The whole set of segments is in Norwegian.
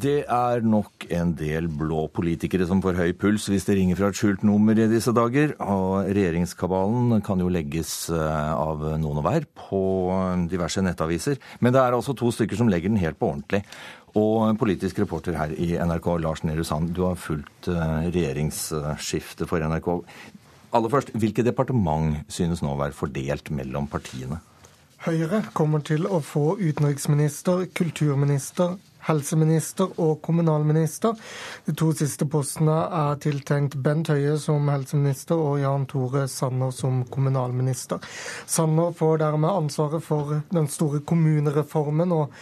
Det er nok en del blå politikere som får høy puls hvis det ringer fra et skjult nummer i disse dager. Og regjeringskabalen kan jo legges eh, av noen og hver på diverse nettaviser. Men det er altså to stykker som legger den helt på ordentlig. Og politisk reporter her i NRK, Lars Nehru Sand, du har fulgt eh, regjeringsskiftet for NRK. Aller først, hvilke departement synes nå å være fordelt mellom partiene? Høyre kommer til å få utenriksminister, kulturminister, helseminister og kommunalminister. De to siste postene er tiltenkt Bent Høie som helseminister og Jan Tore Sanner som kommunalminister. Sanner får dermed ansvaret for den store kommunereformen og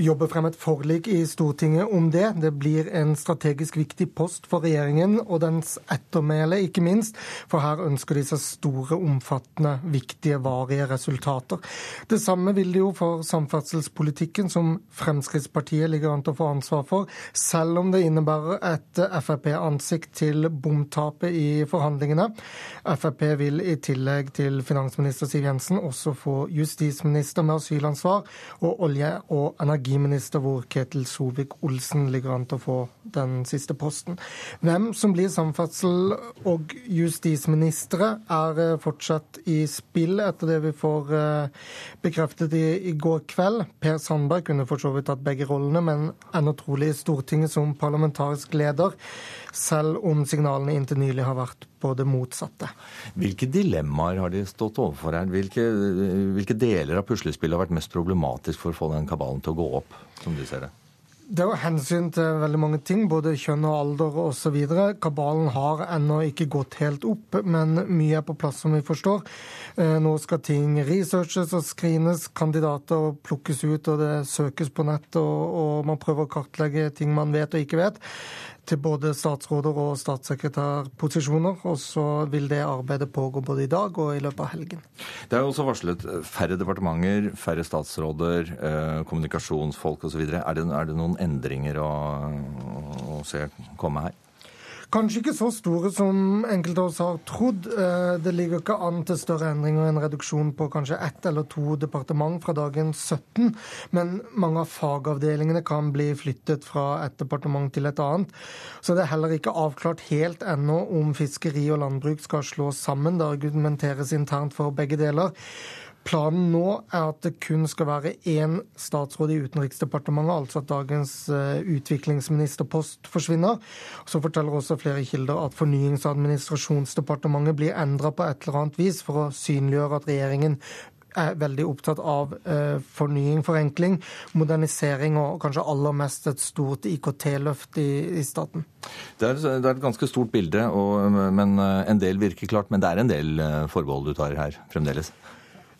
jobbe frem et forlik i Stortinget om det. Det blir en strategisk viktig post for regjeringen og dens ettermæle, ikke minst. For her ønsker de seg store, omfattende, viktige, varige resultater. Det samme vil de jo for samferdselspolitikken, som Fremskrittspartiet ligger an til å få ansvar for, selv om det innebærer et Frp-ansikt til bomtapet i forhandlingene. Frp vil i tillegg til finansminister Siv Jensen også få justisminister med asylansvar og olje- og energi energiminister, hvor Ketil Solvik-Olsen ligger an til å få den siste posten. Hvem som blir samferdsel- og justisministre, er eh, fortsatt i spill, etter det vi får eh, bekreftet i, i går kveld. Per Sandberg kunne for så vidt tatt begge rollene, men ender trolig i Stortinget som parlamentarisk leder, selv om signalene inntil nylig har vært på det motsatte. Hvilke dilemmaer har de stått overfor her? Hvilke, hvilke deler av puslespillet har vært mest problematisk for å få den kabalen til å gå opp, som du ser det? Det er hensyn til veldig mange ting, både kjønn og alder osv. Kabalen har ennå ikke gått helt opp, men mye er på plass, som vi forstår. Eh, nå skal ting researches og screenes, kandidater plukkes ut, og det søkes på nett, og, og man prøver å kartlegge ting man vet og ikke vet til både statsråder og statssekretærposisjoner. Og så vil det arbeidet pågå både i dag og i løpet av helgen. Det er jo også varslet færre departementer, færre statsråder, eh, kommunikasjonsfolk osv. Er, det, er det noen endringer å, å se komme her? Kanskje ikke så store som enkelte av oss har trodd. Eh, det ligger ikke an til større endringer enn reduksjon på kanskje ett eller to departement fra dagens 17. Men mange av fagavdelingene kan bli flyttet fra et departement til et annet. Så det er heller ikke avklart helt ennå om fiskeri og landbruk skal slås sammen. Det argumenteres internt for begge deler. Planen nå er at det kun skal være én statsråd i Utenriksdepartementet, altså at dagens eh, utviklingsministerpost forsvinner. Så forteller også flere kilder at Fornyings- og administrasjonsdepartementet blir endra på et eller annet vis for å synliggjøre at regjeringen er veldig opptatt av eh, fornying, forenkling, modernisering og kanskje aller mest et stort IKT-løft i, i, staten. Det er, det er, et ganske stort bilde, og, men eh, en del virker klart. Men det er en del forbehold du tar her fremdeles?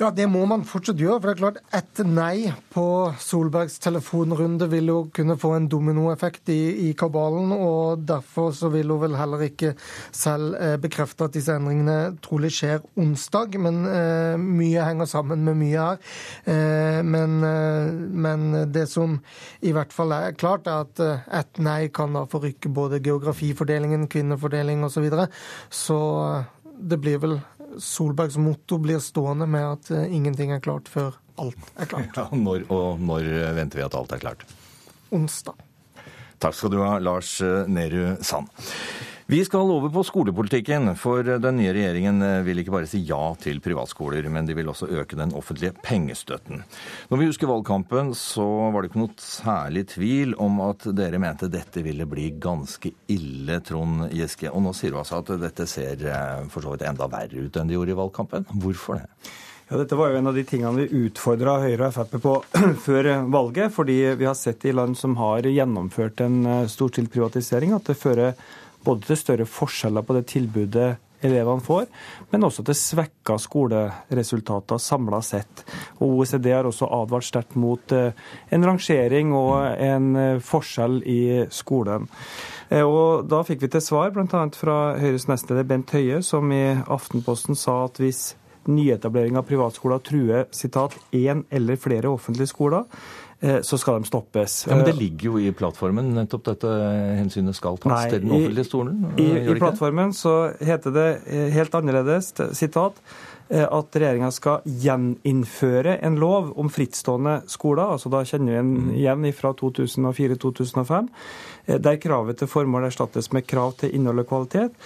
Ja, det må man fortsatt gjøre. For det er klart, et nei på Solbergs telefonrunde vil jo kunne få en dominoeffekt i, i kabalen. Og derfor så vil hun vel heller ikke selv eh, bekrefte at disse endringene trolig skjer onsdag. Men eh, mye henger sammen med mye her. Eh, men, eh, men, det som i hvert fall er klart, er at eh, et nei kan da forrykke både geografifordelingen, kvinnefordeling osv. Så, videre. så eh, det blir vel Solbergs motto blir stående med at eh, ingenting er klart før alt er klart. Ja, når, og når venter vi at alt er klart? Onsdag. Takk skal du ha, Lars eh, Nehru Sand. Vi skal over på skolepolitikken, for den nye regjeringen vil ikke bare si ja til privatskoler, men de vil også øke den offentlige pengestøtten. Når vi husker valgkampen, så var det ikke noe særlig tvil om at dere mente dette ville bli ganske ille, Trond Giske. Og nå sier du altså at dette ser eh, for så vidt enda verre ut enn det gjorde i valgkampen. Hvorfor det? Ja, Dette var jo en av de tingene vi utfordra Høyre og Frp på før valget. Fordi vi har sett i land som har gjennomført en eh, storstilt privatisering, at det fører både til større forskjeller på det tilbudet elevene får, men også til svekka skoleresultater samla sett. Og OECD har også advart sterkt mot eh, en rangering og en eh, forskjell i skolen. Eh, og Da fikk vi til svar bl.a. fra Høyres nestleder Bent Høie, som i Aftenposten sa at hvis nyetablering av privatskoler truer sitat, én eller flere offentlige skoler, så skal de stoppes. Ja, Men det ligger jo i plattformen, nettopp dette hensynet skal tas til den offentlige stolen? I, i, i plattformen så heter det eh, helt annerledes, sitat at regjeringa skal gjeninnføre en lov om frittstående skoler. altså Da kjenner vi en mm. igjen fra 2004-2005, der kravet til formål erstattes med krav til innhold og kvalitet.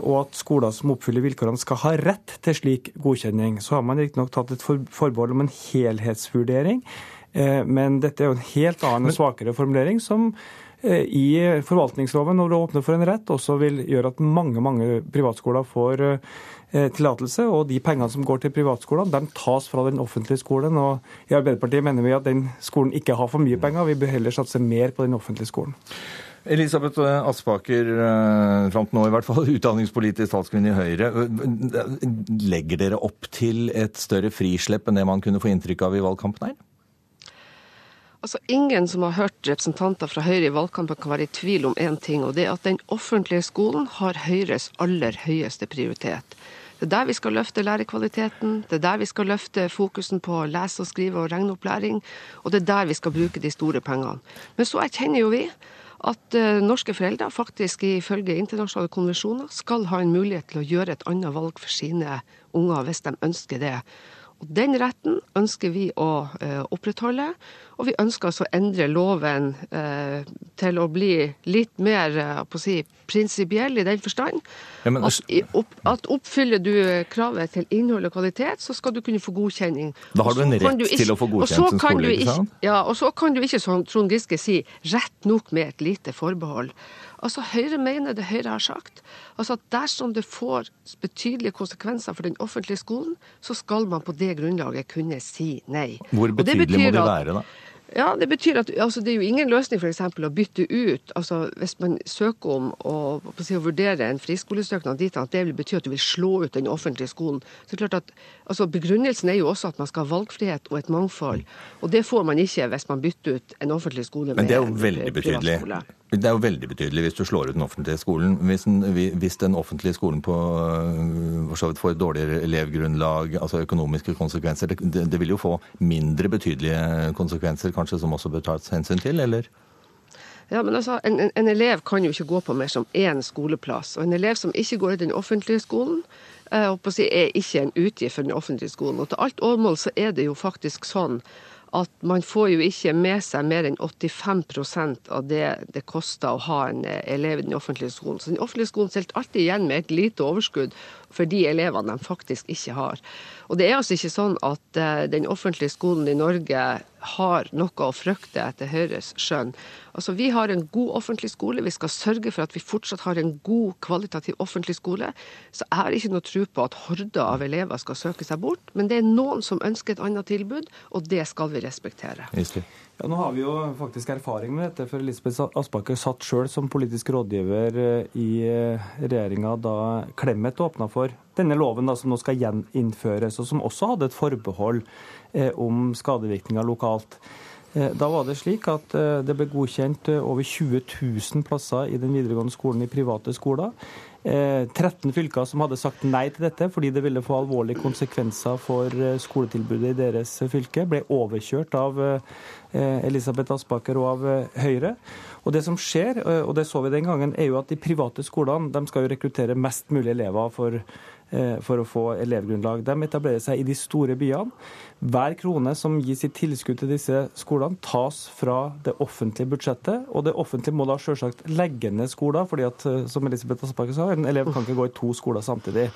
Og at skoler som oppfyller vilkårene skal ha rett til slik godkjenning. Så har man riktignok tatt et forbehold om en helhetsvurdering, men dette er jo en helt annen og svakere formulering som Eh, i forvaltningsloven når du åpner for en rett, også vil gjøre at mange mange privatskoler får eh, tillatelse. Og de pengene som går til privatskolene, de tas fra den offentlige skolen. Og i Arbeiderpartiet mener vi at den skolen ikke har for mye penger, vi bør heller satse mer på den offentlige skolen. Elisabeth Aspaker, eh, fram til nå i hvert fall, utdanningspolitisk talskvinne i Høyre. Legger dere opp til et større frislepp enn det man kunne få inntrykk av i valgkampen her? Altså, Ingen som har hørt representanter fra Høyre i valgkampen kan være i tvil om én ting, og det er at den offentlige skolen har Høyres aller høyeste prioritet. Det er der vi skal løfte lærerkvaliteten, det er der vi skal løfte fokusen på lese-, og skrive- og regneopplæring, og det er der vi skal bruke de store pengene. Men så erkjenner jo vi at uh, norske foreldre faktisk ifølge internasjonale konvensjoner skal ha en mulighet til å gjøre et annet valg for sine unger hvis de ønsker det. Og Den retten ønsker vi å uh, opprettholde. Og vi ønsker altså å endre loven eh, til å bli litt mer uh, si, prinsipiell i den forstand ja, men, at, opp, at, oppfyller du kravet til innhold og kvalitet, så skal du kunne få godkjenning. Da har du en rett ikke, til å få godkjent en skole, ikke sant? Ja, og så kan du ikke, som Trond Giske sier, rett nok med et lite forbehold. Altså, Høyre mener det Høyre har sagt. Altså at Dersom det får betydelige konsekvenser for den offentlige skolen, så skal man på det grunnlaget kunne si nei. Hvor betydelig må det være, da? Ja, Det betyr at altså, det er jo ingen løsning eksempel, å bytte ut altså Hvis man søker om å, si, å vurdere en friskolesøknad dit at det vil bety at du vil slå ut den offentlige skolen. så klart at altså, Begrunnelsen er jo også at man skal ha valgfrihet og et mangfold. Og det får man ikke hvis man bytter ut en offentlig skole med en privatskole. Det er jo veldig betydelig hvis du slår ut den offentlige skolen. Hvis den, hvis den offentlige skolen på, øh, får dårligere elevgrunnlag, altså økonomiske konsekvenser, det, det, vil jo få mindre betydelige konsekvenser kanskje som også bør tas hensyn til, eller? Ja, men altså, en, en, elev kan jo ikke gå på mer som én skoleplass. Og en elev som ikke går i den offentlige skolen, eh, er ikke en utgift for den offentlige skolen. Og til alt overmål så er det jo faktisk sånn at man får jo ikke med seg mer enn 85% av det det koster å ha en eh, elev i den offentlige skolen. Så den offentlige skolen sitter alltid igjen med et lite overskudd for de elevene de faktisk ikke har. Og det er altså ikke sånn at uh, den offentlige skolen i Norge har noe å frykte etter Høyres skjønn. Altså, Vi har en god offentlig skole. Vi skal sørge for at vi fortsatt har en god, kvalitativ offentlig skole. Så jeg har ikke noe tro på at horder av elever skal søke seg bort. Men det er noen som ønsker et annet tilbud, og det skal vi respektere. Ja, Nå har vi jo faktisk erfaring med dette, for Elisabeth Aspaker satt sjøl som politisk rådgiver eh, i eh, regjeringa da Clemet åpna for denne loven da, som nå skal gjeninnføres, og som også hadde et forbehold eh, om skadevirkninger lokalt. Da var det slik at det ble godkjent over 20 000 plasser i den videregående skolen i private skoler. 13 fylker som hadde sagt nei til dette fordi det ville få alvorlige konsekvenser for skoletilbudet i deres fylke, ble overkjørt av Eh, Elisabeth Aspaker og av eh, Høyre. Og det som skjer, eh, og det så vi den gangen, er jo at de private skolene de skal jo rekruttere mest mulig elever for, for å få elevgrunnlag. De etablerer seg i de store byene. Hver krone som gis i tilskudd til disse skolene, tas fra det offentlige budsjettet. Og det offentlige må da selvsagt legge ned skoler, fordi at, som Elisabeth Aspaker sa, en elev kan ikke gå i to skoler samtidig.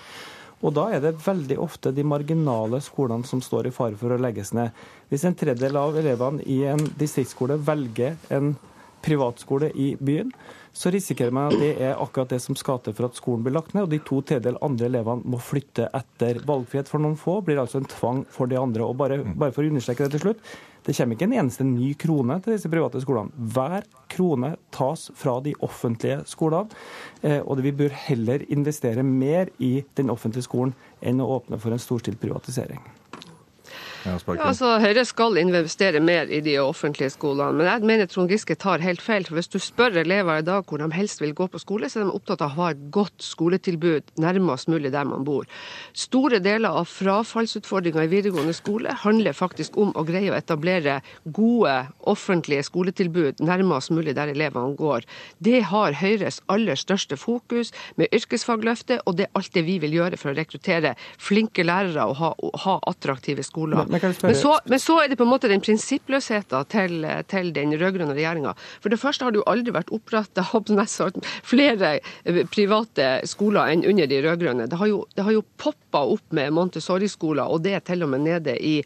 Og da er det veldig ofte de marginale skolene som står i fare for å legges ned. Hvis en tredjedel av elevene i en distriktsskole velger en privatskole i byen, så risikerer man at det er akkurat det som skal til for at skolen blir lagt ned, og de to tredjedel andre elevene må flytte etter. Valgfrihet for noen få blir altså en tvang for de andre. Og bare, bare for å understreke det til slutt, det kommer ikke en eneste ny krone til disse private skolene. Hver krone tas fra de offentlige skolene, eh, og vi bør heller investere mer i den offentlige skolen enn å åpne for en storstilt privatisering. Ja, altså, Høyre skal investere mer i de offentlige skolene, men jeg mener Trond Giske tar helt feil. for Hvis du spør elever i dag hvor de helst vil gå på skole, så er de opptatt av å ha et godt skoletilbud nærmest mulig der man bor. Store deler av frafallsutfordringa i videregående skole handler faktisk om å greie å etablere gode offentlige skoletilbud nærmest mulig der elevene går. Det har Høyres aller største fokus med yrkesfagløftet, og det er alt det vi vil gjøre for å rekruttere flinke lærere og ha, ha attraktive skoler. Men, men, så, men, så, er det på en måte den prinsippløsheten til, til den rød-grønne regjeringa. For det første har det jo aldri vært oppretta flere private skoler enn under de rød-grønne. Det har jo, det jo poppa opp med Montessori-skoler, og det er til og med nede i,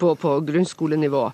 på, på grunnskolenivå.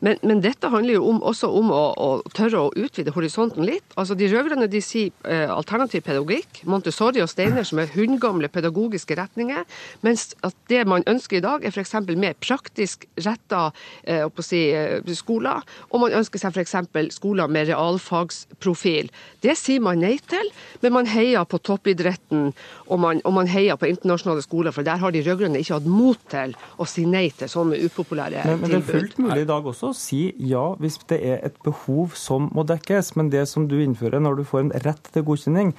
Men, men, dette handler jo om, også om å, å, tørre å utvide horisonten litt. Altså De rød-grønne sier eh, alternativ pedagogikk, Montessori og Steiner som er hundgamle pedagogiske retninger, mens at det man ønsker i dag er f.eks. mer praktisk retta eh, si, eh, skoler, og man ønsker seg f.eks. skoler med realfagsprofil. Det sier man nei til, men man heier på toppidretten, og man, og man heier på internasjonale skoler, for der har de rød-grønne ikke hatt mot til å si nei til sånne upopulære men, men det er fullt mulig i dag også å si ja hvis det er et behov som må dekkes. Men det som du innfører når du får en rett til godkjenning,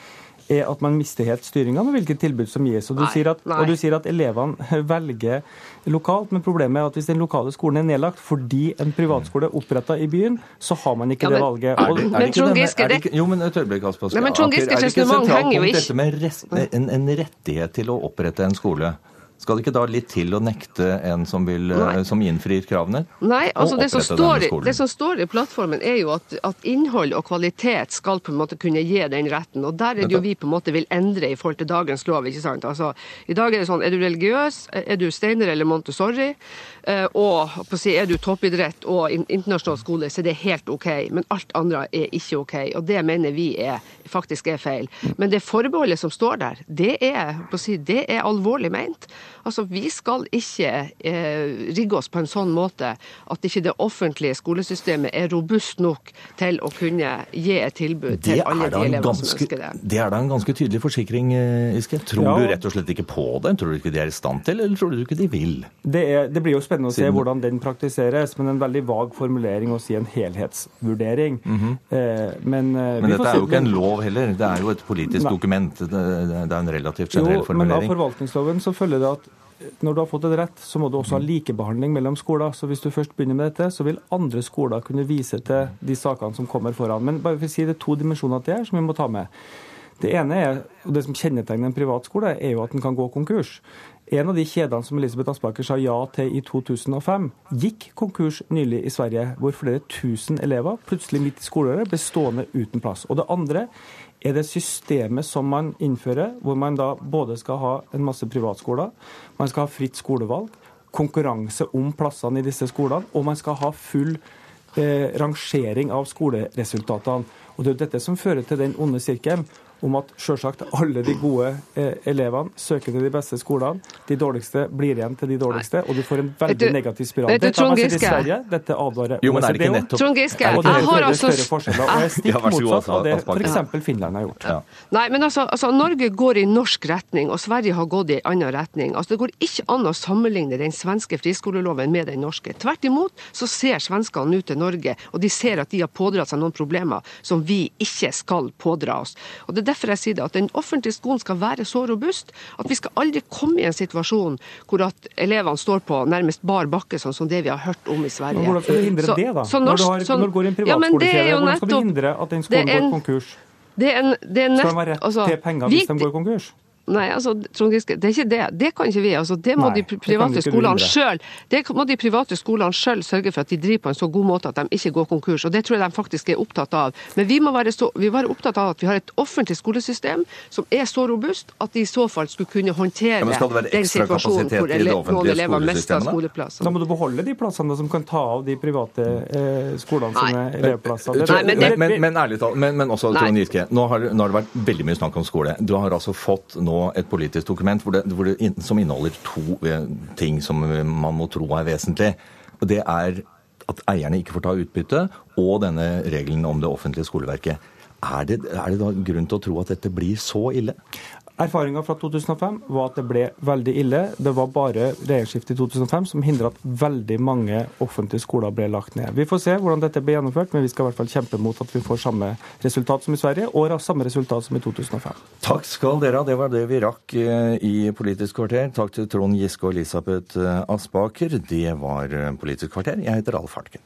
er at man mister helt styringa med hvilket tilbud som gis. Og du, nei, at, og du sier at elevene velger lokalt, men problemet er at hvis den lokale skolen er nedlagt fordi en privatskole er oppretta i byen, så har man ikke ja, men, det valget. Er det, er det ikke Giske, det ikke, jo, men et øyeblikk, Aspaas. Er det ikke sentralt punkt dette med rest, en, en rettighet til å opprette en skole? Skal det ikke da litt til å nekte en som, vil, eh, som innfrir kravene? Nei, altså det som, står, det som, står, i plattformen er jo at, at, innhold og kvalitet skal på en måte kunne gi den retten. Og der er det jo vi på en måte vil endre i forhold til dagens lov. ikke sant? Altså, I dag er det sånn, er du religiøs, er du Steiner eller Montessori, eh, og si, er du toppidrett og internasjonal skole, så er det helt OK. Men alt andre er ikke OK. Og det mener vi er, faktisk er feil. Men det forbeholdet som står der, det er, si, det er alvorlig ment. Altså, Vi skal ikke eh, rigge oss på en sånn måte at ikke det offentlige skolesystemet er robust nok til å kunne gi et tilbud det til alle de elevene som ønsker det. Det er da en ganske tydelig forsikring, eh, Iske. Tror ja. du rett og slett ikke på det? Tror du ikke de er i stand til, eller tror du ikke de vil? Det, er, det blir jo spennende å se hvordan den praktiseres, men en veldig vag formulering å si en helhetsvurdering. Mm -hmm. eh, men, eh, men dette er jo ikke en lov heller, det er jo et politisk Nei. dokument. Det, det, er en relativt generell jo, formulering. Men av forvaltningsloven så følger det at når du har fått et rett, så må du også ha likebehandling mellom skoler. Så hvis du først begynner med dette, så vil andre skoler kunne vise til de sakene som kommer foran. Men bare for å si det er to dimensjoner til her som vi må ta med. Det ene er, og det som kjennetegner en privatskole, er jo at den kan gå konkurs. En av de kjedene som Elisabeth Aspaker sa ja til i 2005, gikk konkurs nylig i Sverige, hvor flere tusen elever plutselig midt i skoleåret ble stående uten plass. Og det andre er det systemet som man innfører, hvor man da både skal ha en masse privatskoler, man skal ha fritt skolevalg, konkurranse om plassene i disse skolene, og man skal ha full eh, rangering av skoleresultatene. Og Det er dette som fører til den onde sirkelen om at selvsagt alle de gode eh, elevene søker til de beste skolene. De dårligste blir igjen til de dårligste, og du får en veldig du, negativ spiral. Sett i Sverige, dette advarer jo, men er det ikke nettopp... Trond Giske, og det har altså... større forskjeller, og er stikk motsatt av det f.eks. Finland har gjort. Ja. Nei, men altså, altså, Norge går i norsk retning, og Sverige har gått i en annen retning. Altså, Det går ikke an å sammenligne den svenske friskoleloven med den norske. Tvert imot så ser svenskene nå til Norge, og de ser at de har pådratt seg noen problemer som vi ikke skal pådra oss. Og det er derfor jeg sier det, at den offentlige skolen skal være så robust at vi skal aldri komme i en situasjon hvor at elevene står på nærmest bar bakke, sånn som det vi har hørt om i Sverige. Men hvordan skal du hindre så, det, da? Norsk, når, du har, når du går i en privatskolekjede, ja, hvordan skal du hindre at den skolen går konkurs? Det er en, det er nett, skal de ha rett altså, til penger hvis vi, de går konkurs? Nei, altså, Trond Giske, det er ikke det. Det kan ikke vi. altså Det må Nei, de private skolene selv, det må de private skolene selv sørge for at de driver på en så god måte at de ikke går konkurs. og Det tror jeg de faktisk er opptatt av. Men vi må være, så, vi må være opptatt av at vi har et offentlig skolesystem som er så robust at de i så fall skulle kunne håndtere ja, den situasjonen hvor ele noen elever mister skoleplasser. Da må du beholde de plassene som kan ta av de private eh, skolene sine elevplasser. Nei, men, men, men, men, ærlig talt, men, også Trond Giske, nå har, nå har det vært veldig mye snakk om skole. Du har altså fått nå et politisk dokument hvor det, hvor det, som inneholder to eh, ting som man må tro er vesentlig. Og Det er at eierne ikke får ta utbytte, og denne regelen om det offentlige skoleverket. Er det, er det da grunn til å tro at dette blir så ille? Erfaringa fra 2005 var at det ble veldig ille. Det var bare regjeringsskiftet i 2005 som hindra at veldig mange offentlige skoler ble lagt ned. Vi får se hvordan dette blir gjennomført, men vi skal i hvert fall kjempe mot at vi får samme resultat som i Sverige, og samme resultat som i 2005. Takk skal dere ha. Det var det vi rakk eh, i Politisk kvarter. Takk til Trond Giske og Elisabeth eh, Aspaker. Det var Politisk kvarter. Jeg heter Alf Hartken.